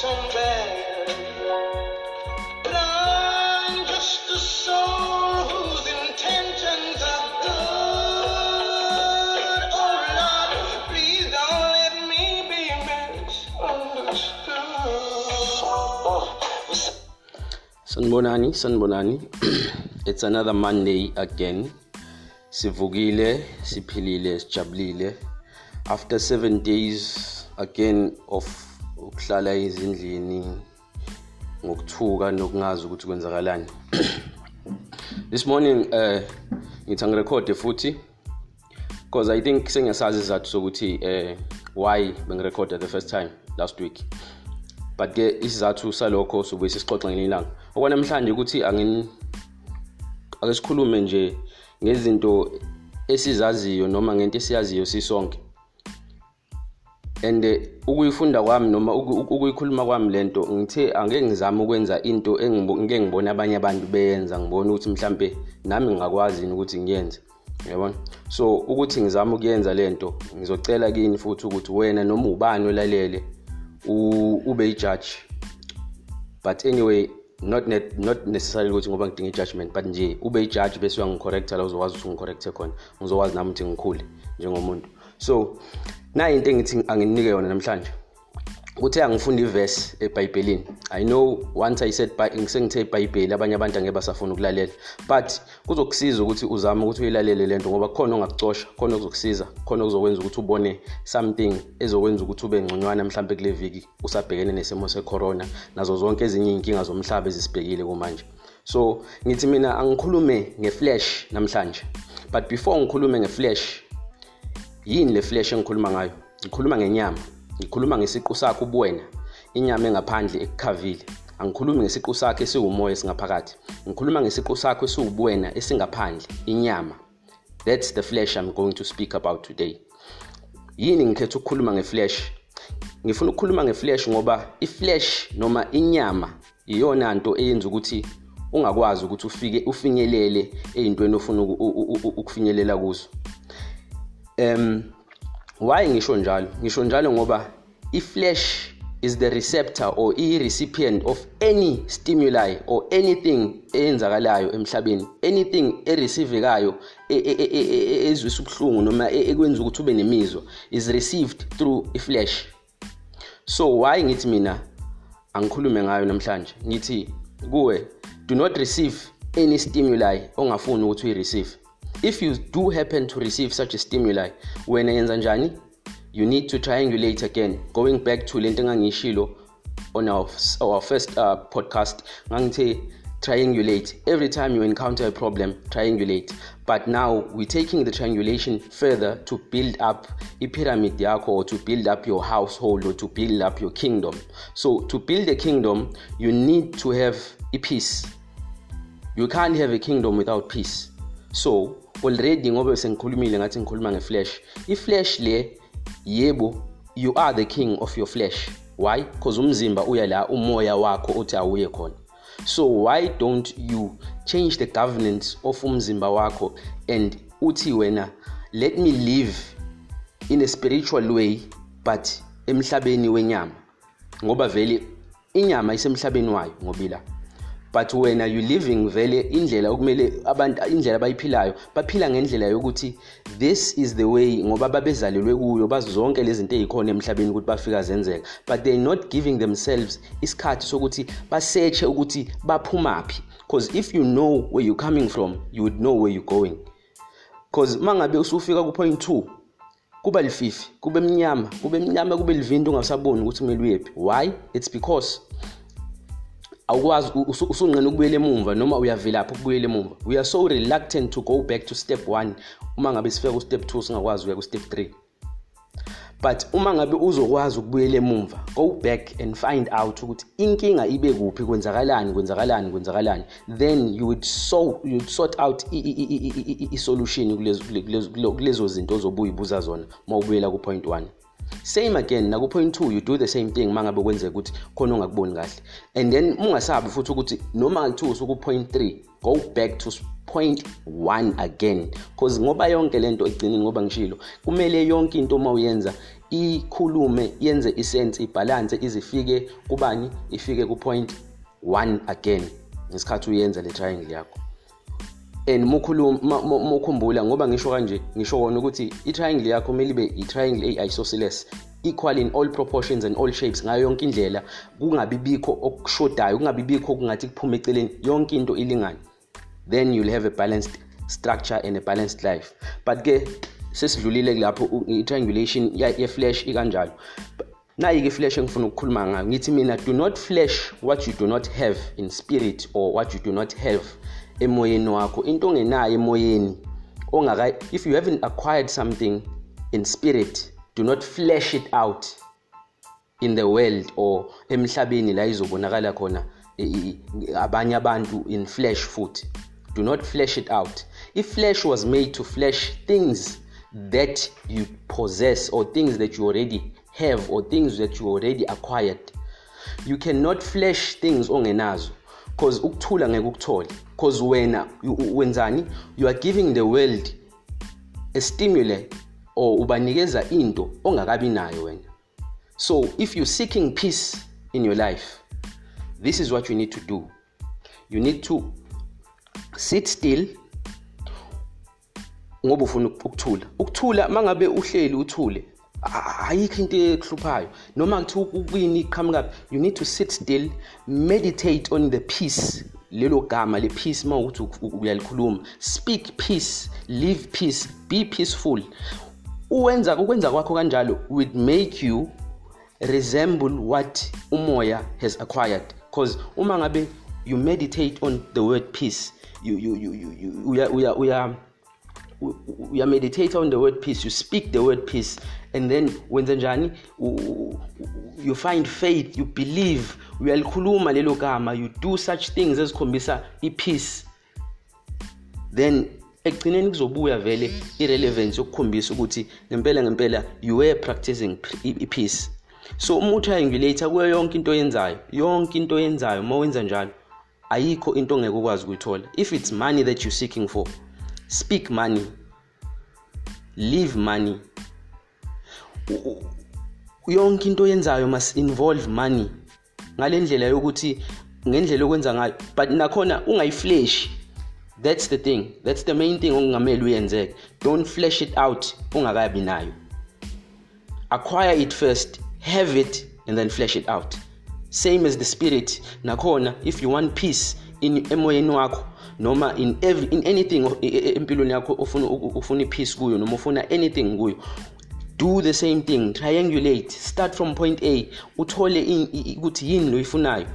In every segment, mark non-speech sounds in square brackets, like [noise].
somewhere. But I'm just a soul whose intentions are good. Oh Lord, please don't let me be misunderstood. Sanbonani, Sanbonani. [clears throat] It's another Monday again. Sivugile, siphilile, sijabulile. After 7 days again of ukuhlala ezindlini ngokuthuka nokungazi ukuthi kwenzakalani. [clears throat] This morning uh ngithi ngirekhode futhi because I think sengiyasazi izathu sokuthi eh why bengirekhode the first time last week. but ke isizathu salokho sobe sisixoxa ngelinye ilanga okwanamhlanje ukuthi angin ake sikhulume nje ngezinto esizaziyo noma ngento esiyaziyo sisonke and ukuyifunda kwami noma ukuyikhuluma kwami lento ngithe angeke ngizame ukwenza into engike ngibona abanye abantu beyenza ngibona ukuthi mhlambe nami ngingakwazi ukuthi ngiyenze. Yabona so ukuthi ngizame ukuyenza lento ngizocela kini futhi ukuthi wena noma ubani olalele ube i-judge. But anyway not net, not necessarily ukuthi ngoba ngidinga i-judgment but nje ube i-judge bese uyangicorrecta la uzokwazi ukuthi ungicorrecte khona ngizokwazi nami ukuthi ngikhule njengomuntu. So nayi into engithi anginike yona namhlanje kuthe angifunda ivesi ebhayibhelini. I know once i said sengithe ibhayibheli abanye abantu angeke basafuna ukulalela. But kuzokusiza ukuthi uzame ukuthi uyilalele lento ngoba khona ongakucosha khona okuzokusiza khona okuzokwenza ukuthi ubone something ezokwenza ukuthi ube ngconywana mhlawumbe kule viki usabhekene nesimo secorona nazo zonke ezinye iy'nkinga zomhlaba ezisibhekile kumanje. So ngithi mina angikhulume ngeflash namhlanje. But before ngikhulume ngeflash yini le flash engikhuluma ngayo? Ngikhuluma ngenyama. Ngikhuluma ngesiqu sakho ubuwena. Inyama engaphandle ekukhavile angikhulumi ngesiqu sakho esiwumoya esingaphakathi. Ngikhuluma ngesiqu sakho esiwubuwena esingaphandle inyama. That's the flesh i'm going to speak about today. Yini ngikhetha ukukhuluma ngeflesh ngifuna ukukhuluma ngeflesh ngoba iflesh noma inyama iyona nto eyenza ukuthi ungakwazi ukuthi ufike ufinyelele eyintweni ofuna ukufinyelela kuzo. Um why ngisho njalo? Ngisho njalo ngoba i-flesh is the receptor or i-recipient of any stimuli or anything eyenzakalayo emhlabeni anything ereceive-kayo ezwisa ubuhlungu noma ekwenza ukuthi ube nemizwa is received through i-flesh so why ngithi mina angikhulume ngayo namhlanje? Ngithi kuwe do not receive any stimuli ongafuni ukuthi uyi-receive. If you do happen to receive such a stimuli wena yenza njani? You need to triangulate again. Going back to lento engangiyishilo on our, our first uh, podcast ngangithe triangulate. Every time you encounter a problem triangulate. But now we're taking the triangulation further to build up a pyramid yakho or to build up your household or to build up your kingdom. So to build a kingdom you need to have a peace you can't have a kingdom without peace. So already ngoba sengikhulumile ngathi ngikhuluma ngeflesh iflesh le yebo you are the king of your flesh why? Because umzimba uya la umoya wakho uthi awuye khona. So why don't you change the governance of umzimba wakho and uthi wena let me live in a spiritual way but emhlabeni wenyama? Ngoba vele inyama isemhlabeni wayo ngobila? But wena you living vele indlela okumele abantu indlela abayiphilayo baphila ngendlela yokuthi this is the way ngoba babezalelwe kuyo bazi zonke lezi zinto ezikhona emhlabeni ukuthi bafika zenzeka. But they not giving themselves isikhathi sokuthi basearche ukuthi baphumaphi. Because if you know where you coming from you would know where you going. Because mangabe usufika ku point 2 kuba lififi kube mnyama kube mnyama kube livinto ungasaboni ukuthi kumele uyephi. Why? It's because awukwazi usunqena ukubuyela emumva noma uyavelapha ukubuyela emumva we are so reluctant to go back to step 1 uma ngabe sifika ku step 2 singakwazi ukuya ku step 3 but uma ngabe uzokwazi ukubuyela emumva go back and find out ukuthi inkinga ibe kuphi kwenzakalani kwenzakalani kwenzakalani. Then you would so you would sort out i-solution kulezo kulezo zinto ozobuya ibuza zona uma ubuyela ku point 1 same again naku point 2 you do the same thing mangabe kwenzeka ukuthi khona ongakuboni kahle. And then ungasabi futhi ukuthi noma ngithiwa usuku point 3 go back to point 1 again. Because ngoba yonke lento egcinini ngoba ngishilo kumele yonke into uma uyenza ikhulume yenze isense ibalance izifike kubani ifike ku point 1 again. Ngesikhathi uyenza le triangle yakho. And mukhumbula ngoba ngisho kanje ngisho wona ukuthi i-triangle yakho kumele ibe i-triangle eyi-isosceles equal in all proportions and all shapes ngayo yonke indlela kungabi bikho okushodayo kungabi bikho kungathi kuphume eceleni yonke into ilingane. Then you'll have a balanced structure and a balanced life. But ke sesidlulile kulapho i-triangulation ye-flash ikanjalo. Nayi-ke iflash engifuna ukukhuluma ngayo ngithi mina do not flash what you do not have in spirit or what you do not have. Emoyeni wakho into ongenayo emoyeni ongaka if you haven't acquired something in spirit do not flash it out in the world or emhlabeni la izobonakala khona abanye abantu in flesh futhi. Do not flash it out. If flesh was made to flash things that you possess or things that you already have or things that you already acquired you cannot flash things ongenazo. Because ukuthula ngeke ukuthole because wena wenzani? You are giving the world a stimuli or ubanikeza into ongakabi nayo wena. So if you're seeking peace in your life this is what you need to do. You need to sit still ngoba ufuna ukuthula. Ukuthula mangabe uhleli uthule ayikho into ekuhluphayo noma kuthiwa ukuyini iqhamuka you need to sit still meditate on the peace lelo gama le peace uma ukuthi uyalikhuluma. Speak peace live peace be peaceful. Uwenza ukwenza kwakho kanjalo would make you resemble what umoya has acquired. Because uma ngabe you meditate on the word peace you you you you uya uya uya uya meditate on the word peace you speak the word peace and then wenza njani? You find faith you believe uyalikhuluma lelo gama you do such things ezikhombisa i-peace. Then ekugcineni kuzobuya vele irelevance yokukhombisa ukuthi ngempela ngempela you were practicing i-peace so uma utriangulator kuyo yonke into oyenzayo yonke into oyenzayo uma wenza njalo ayikho into ongeke ukwazi ukuyithola. If it's money that you're seeking for speak money live money. Yonke into oyenzayo must involve money. Ngale ndlela yokuthi ngendlela okwenza ngayo but nakhona ungayifleshi. That's the thing. That's the main thing okungamele uyenzeke. Don't flash it out ungakabi nayo. Acquire it first have it and then flash it out. Same as the spirit. Nakhona if you want peace in emoyeni wakho noma in every in anything empilweni yakho ufuna ufuna ipeace kuyo noma ufuna anything kuyo do the same thing triangulate start from point A uthole ukuthi yini loyifunayo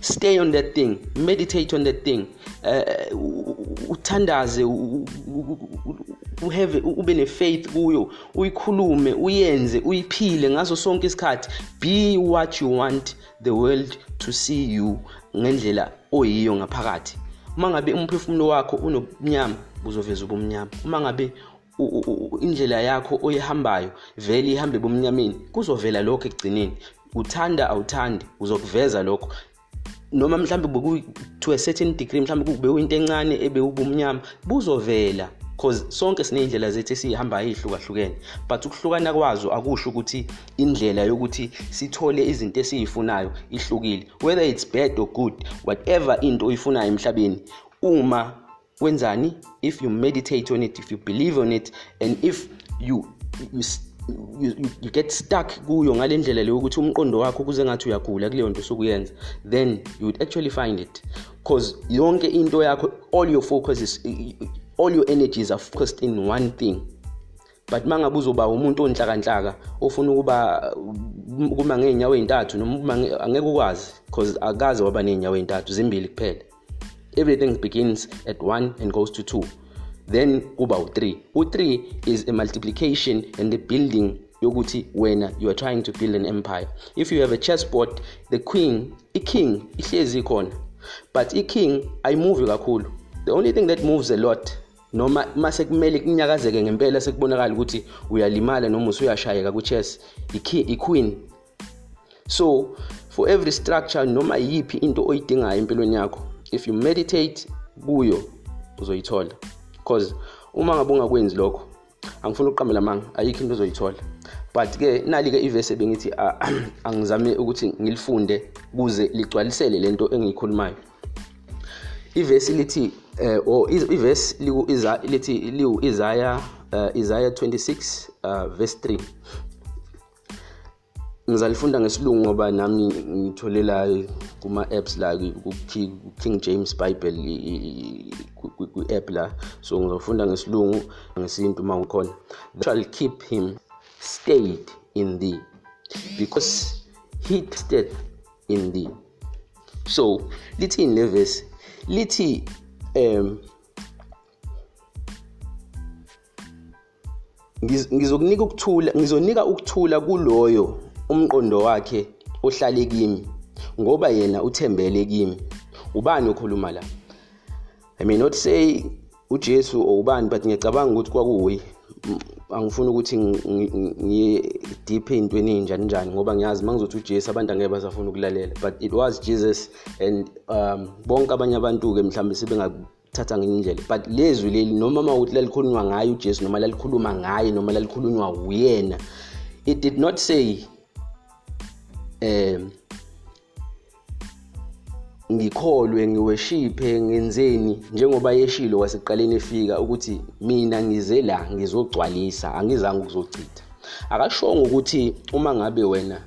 stay on that thing meditate on that thing uh, uthandaze uhave ube nefaith kuyo uyikhulume uyenze uyiphile ngaso sonke isikhathi be what you want the world to see you ngendlela oyiyo ngaphakathi. Uma ngabe umphefumulo wakho unobunyama uzoveza ubumnyama. Uma ngabe indlela yakho oyihambayo vele ihambe bomnyameni kuzovela lokho ekugcineni. Uthanda awuthandi uzokuveza lokho. Noma mhlawumbe to a certain degree mhlawumbe kube uyinto encane ebe ubumnyama buzovela. Cause sonke siney'ndlela zethu esiyihambayo ey'hlukahlukene but ukuhlukana kwazo akusho ukuthi indlela yokuthi sithole izinto esiyifunayo ihlukile whether it's bad or good whatever into oyifunayo emhlabeni uma wenzani? If you meditate on it if you believe on it and if you, you you, you, you get stuck kuyo ngale ndlela leyo ukuthi umqondo wakho kuze ngathi uyagula kuleyo nto sokuyenza then you would actually find it. Because yonke into yakho all your focus is all your energies are focused in one thing. But mangabe uzoba umuntu onhlakanhlaka ofuna ukuba kuma ngeenyawo ezintathu noma angeke ukwazi because akaze waba neenyawo ezintathu zimbili kuphela. Everything begins at one and goes to two. Then kuba u3 u3 is a multiplication and the building yokuthi wena you are trying to build an empire. If you have a chessboard the queen i-king ihlezi khona. But i-king ayimuvi kakhulu. The only thing that moves a lot noma mase kumele kunyakazeke ngempela sekubonakala ukuthi uyalimala noma usuyashayeka ku-chess i-queen. So for every structure noma yiphi into oyidingayo empilweni yakho if you meditate kuyo uzoyithola. Because uma ngabe ungakwenzi lokho angifuni ukuqambela manga ayikho into ozoyithola. But ke nali ke ivesi ebengithi [clears throat] angizame ukuthi ngilifunde kuze ligcwalisele lento engiyikhulumayo. Ivesi lithi eh or ivesi liku lithi liwu Isaiah uh, Isaiah 26 uh, verse 3 ngizalifunda ngesilungu ngoba nami ngithole la kuma-apps la ku-king james bible kwi-app la. So ngizofunda ngesilungu ngesintu uma ukhona shall keep him stayed in thee because he stayed in thee. So lithi in le verse? Lithi ngizokunika ukuthula ngizonika ukuthula kuloyo umqondo wakhe ohlale kimi ngoba yena uthembele kimi. Ubani okhuluma la? I may not say uJesu or ubani but ngiyacabanga ukuthi kwakuyi angifuni ukuthi ngiye deep ey'ntweni ey'njani njani ngoba ngiyazi uma ngizothi ujesu abantu angeke basafuna ukulalela. But it was jesus and um, bonke abanye abantu-ke mhlawumbe sebengathatha ngenye indlela. But lezwi leli noma uma ukuthi lalikhulunywa ngayo ujesu noma lalikhuluma ngaye noma lalikhulunywa uyena it did not say um ngikholwe ngiweshiphe ngenzeni njengoba yeshilo wasekuqaleni efika ukuthi mina ngize la ngizogcwalisa angizange ukuzochitha. Akashongo ukuthi uma ngabe wena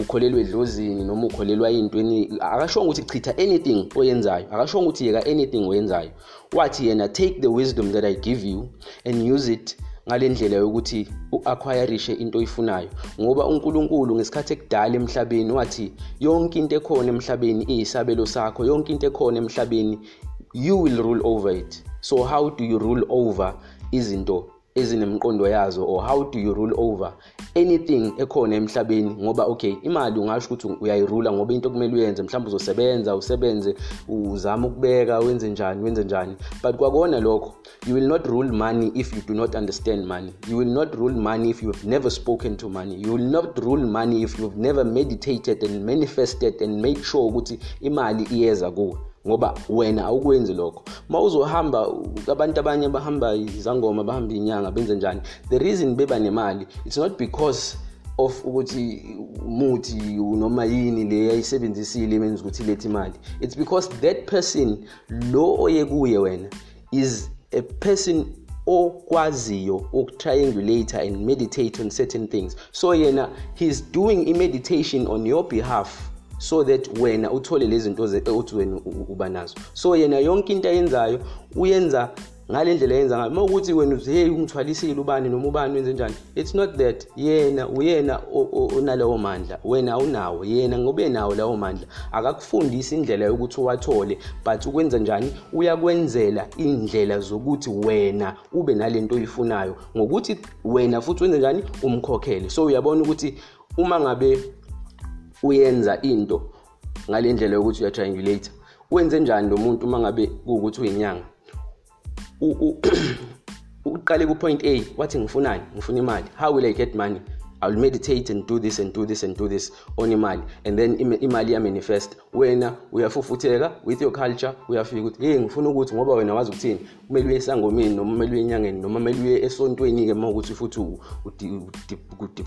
ukholelwa edlozini noma ukholelwa ey'ntweni akashongo ukuthi chitha anything oyenzayo akashongo ukuthi yeka anything oyenzayo. Wathi yena take the wisdom that i give you and use it ngale ndlela yokuthi u-acquirishe into oyifunayo. Ngoba uNkulunkulu ngesikhathi ekudala emhlabeni wathi yonke into ekhona emhlabeni iyisabelo sakho yonke into ekhona emhlabeni you will rule over it. So how do you rule over izinto ezinemqondo yazo or how do you rule over anything ekhona emhlabeni ngoba okay imali ungasho ukuthi uyayirula ngoba into kumele uyenze mhlawumbe uzosebenza usebenze uzama ukubeka wenze njani wenze njani. But kwakona lokho you will not rule money if you do not understand money. You will not rule money if you have never spoken to money. You will not rule money if you have never meditated and manifested and made sure ukuthi imali iyeza kuwe. Ngoba wena awukwenzi lokho. Uma uzohamba abantu abanye bahamba izangoma bahamba inyanga benze njani? The reason beba nemali it's not because of ukuthi umuthi noma yini le yayisebenzisile imenza ukuthi ilethe imali. It's because that person lo oye kuye wena is a person okwaziyo ukutriangulate and meditate on certain things. So yena he's doing i-meditation on your behalf. So that wena uthole lezi zinto uthi wena uba nazo. So yena yonke into ayenzayo uyenza ngale ndlela yenza ngayo. Uma ukuthi wena uthi hey ungithwalisile ubani noma ubani wenze njani? It's not that. Yena uyena onalawo mandla. Wena awunawo yena ngobe nawo lawo mandla. Akakufundisi indlela yokuthi uwathole but ukwenza njani? Uyakwenzela indlela zokuthi wena ube nalento oyifunayo. Ngokuthi wena futhi wenze njani? Umkhokhele. So uyabona ukuthi uma ngabe uyenza into ngale ndlela yokuthi uya-triangulate wenze njani lo muntu uma ngabe kuwukuthi uyinyanga? [clears throat] Uqale ku-point a wathi ngifunani? Ngifuna imali. How will i get money? I'll meditate and do this and do this and do this on imali. And then imali yamanifest. Wena uyafufutheka with your culture uyafika ukuthi hey ngifuna ukuthi ngoba wena wazi ukuthini? Kumele uye esangomeni noma kumele uye enyangeni noma kumele uye esontweni-ke uma ukuthi futhi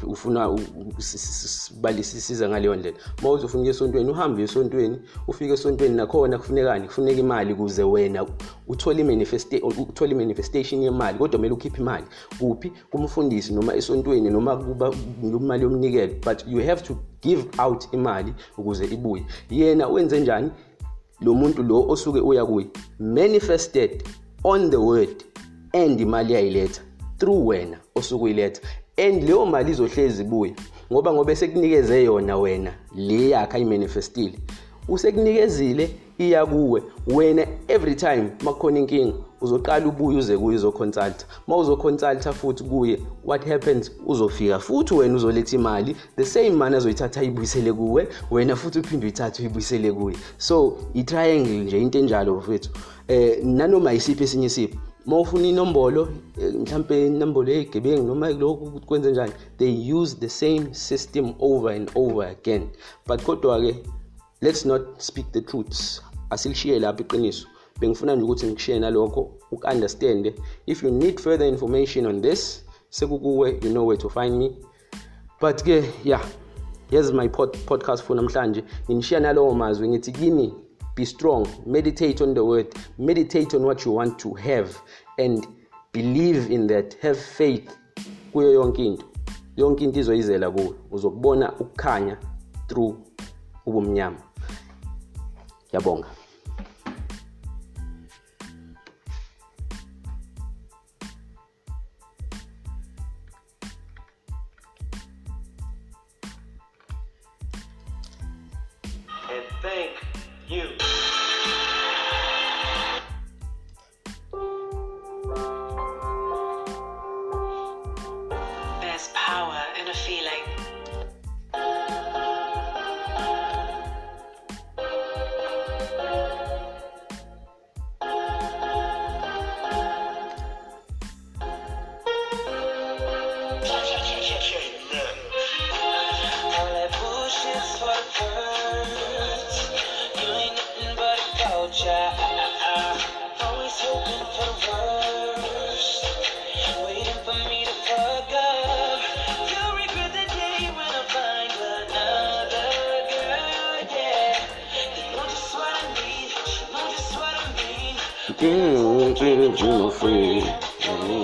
ufuna balisisiza ngaleyo ndlela. Uma uthi ufuna ukuya esontweni uhambe esontweni ufike esontweni nakhona kufunekani? Kufuneka imali ukuze wena uthole i-manifestation yemali kodwa kumele ukhiphe imali. Kuphi? Kumfundisi noma esontweni noma kuba imali yomnikelo but you have to give out imali ukuze ibuye. Yena wenze njani? Lo muntu lo osuke uya kuye manifested on the word and imali yayiletha through wena osuke uyiletha. And leyo mali izohlezi ibuye ngoba ngoba sekunikeze yona wena le yakhe ayimanifestile usekunikezile iya kuwe wena every time makukhona inkinga uzoqala ubuye uze kuye uzoconsulta. Uma uzoconsulta futhi kuye what happens? Uzofika futhi wena uzoletha imali. The same mani azoyithatha ayibuyisele kuwe wena futhi uphinde uyithathe uyibuyisele kuye. So i-triangle nje into enjalo bafethu eh nanoma isiphi esinye isiphi uma ufuna inombolo mhlampe inombolo yegebengu noma lokhu kwenze njani they use the same system over and over again. But kodwa-ke let's not speak the truths asilishiye lapho iqiniso. Bengifuna nje ukuthi ngikushiye nalokho uku-understande. If you need further information on this sekukuwe you know where to find me. But-ke yeah here's my pod podcast for namhlanje. Nginishiya nalowo mazwi ngithi kini be strong meditate on the word meditate on what you want to have and believe in that have faith kuyo yonke into. Yonke into izoyizela kuwe. Uzokubona ukukhanya through ubumnyama. Ngiyabonga mean. Mm, mm, mm, free.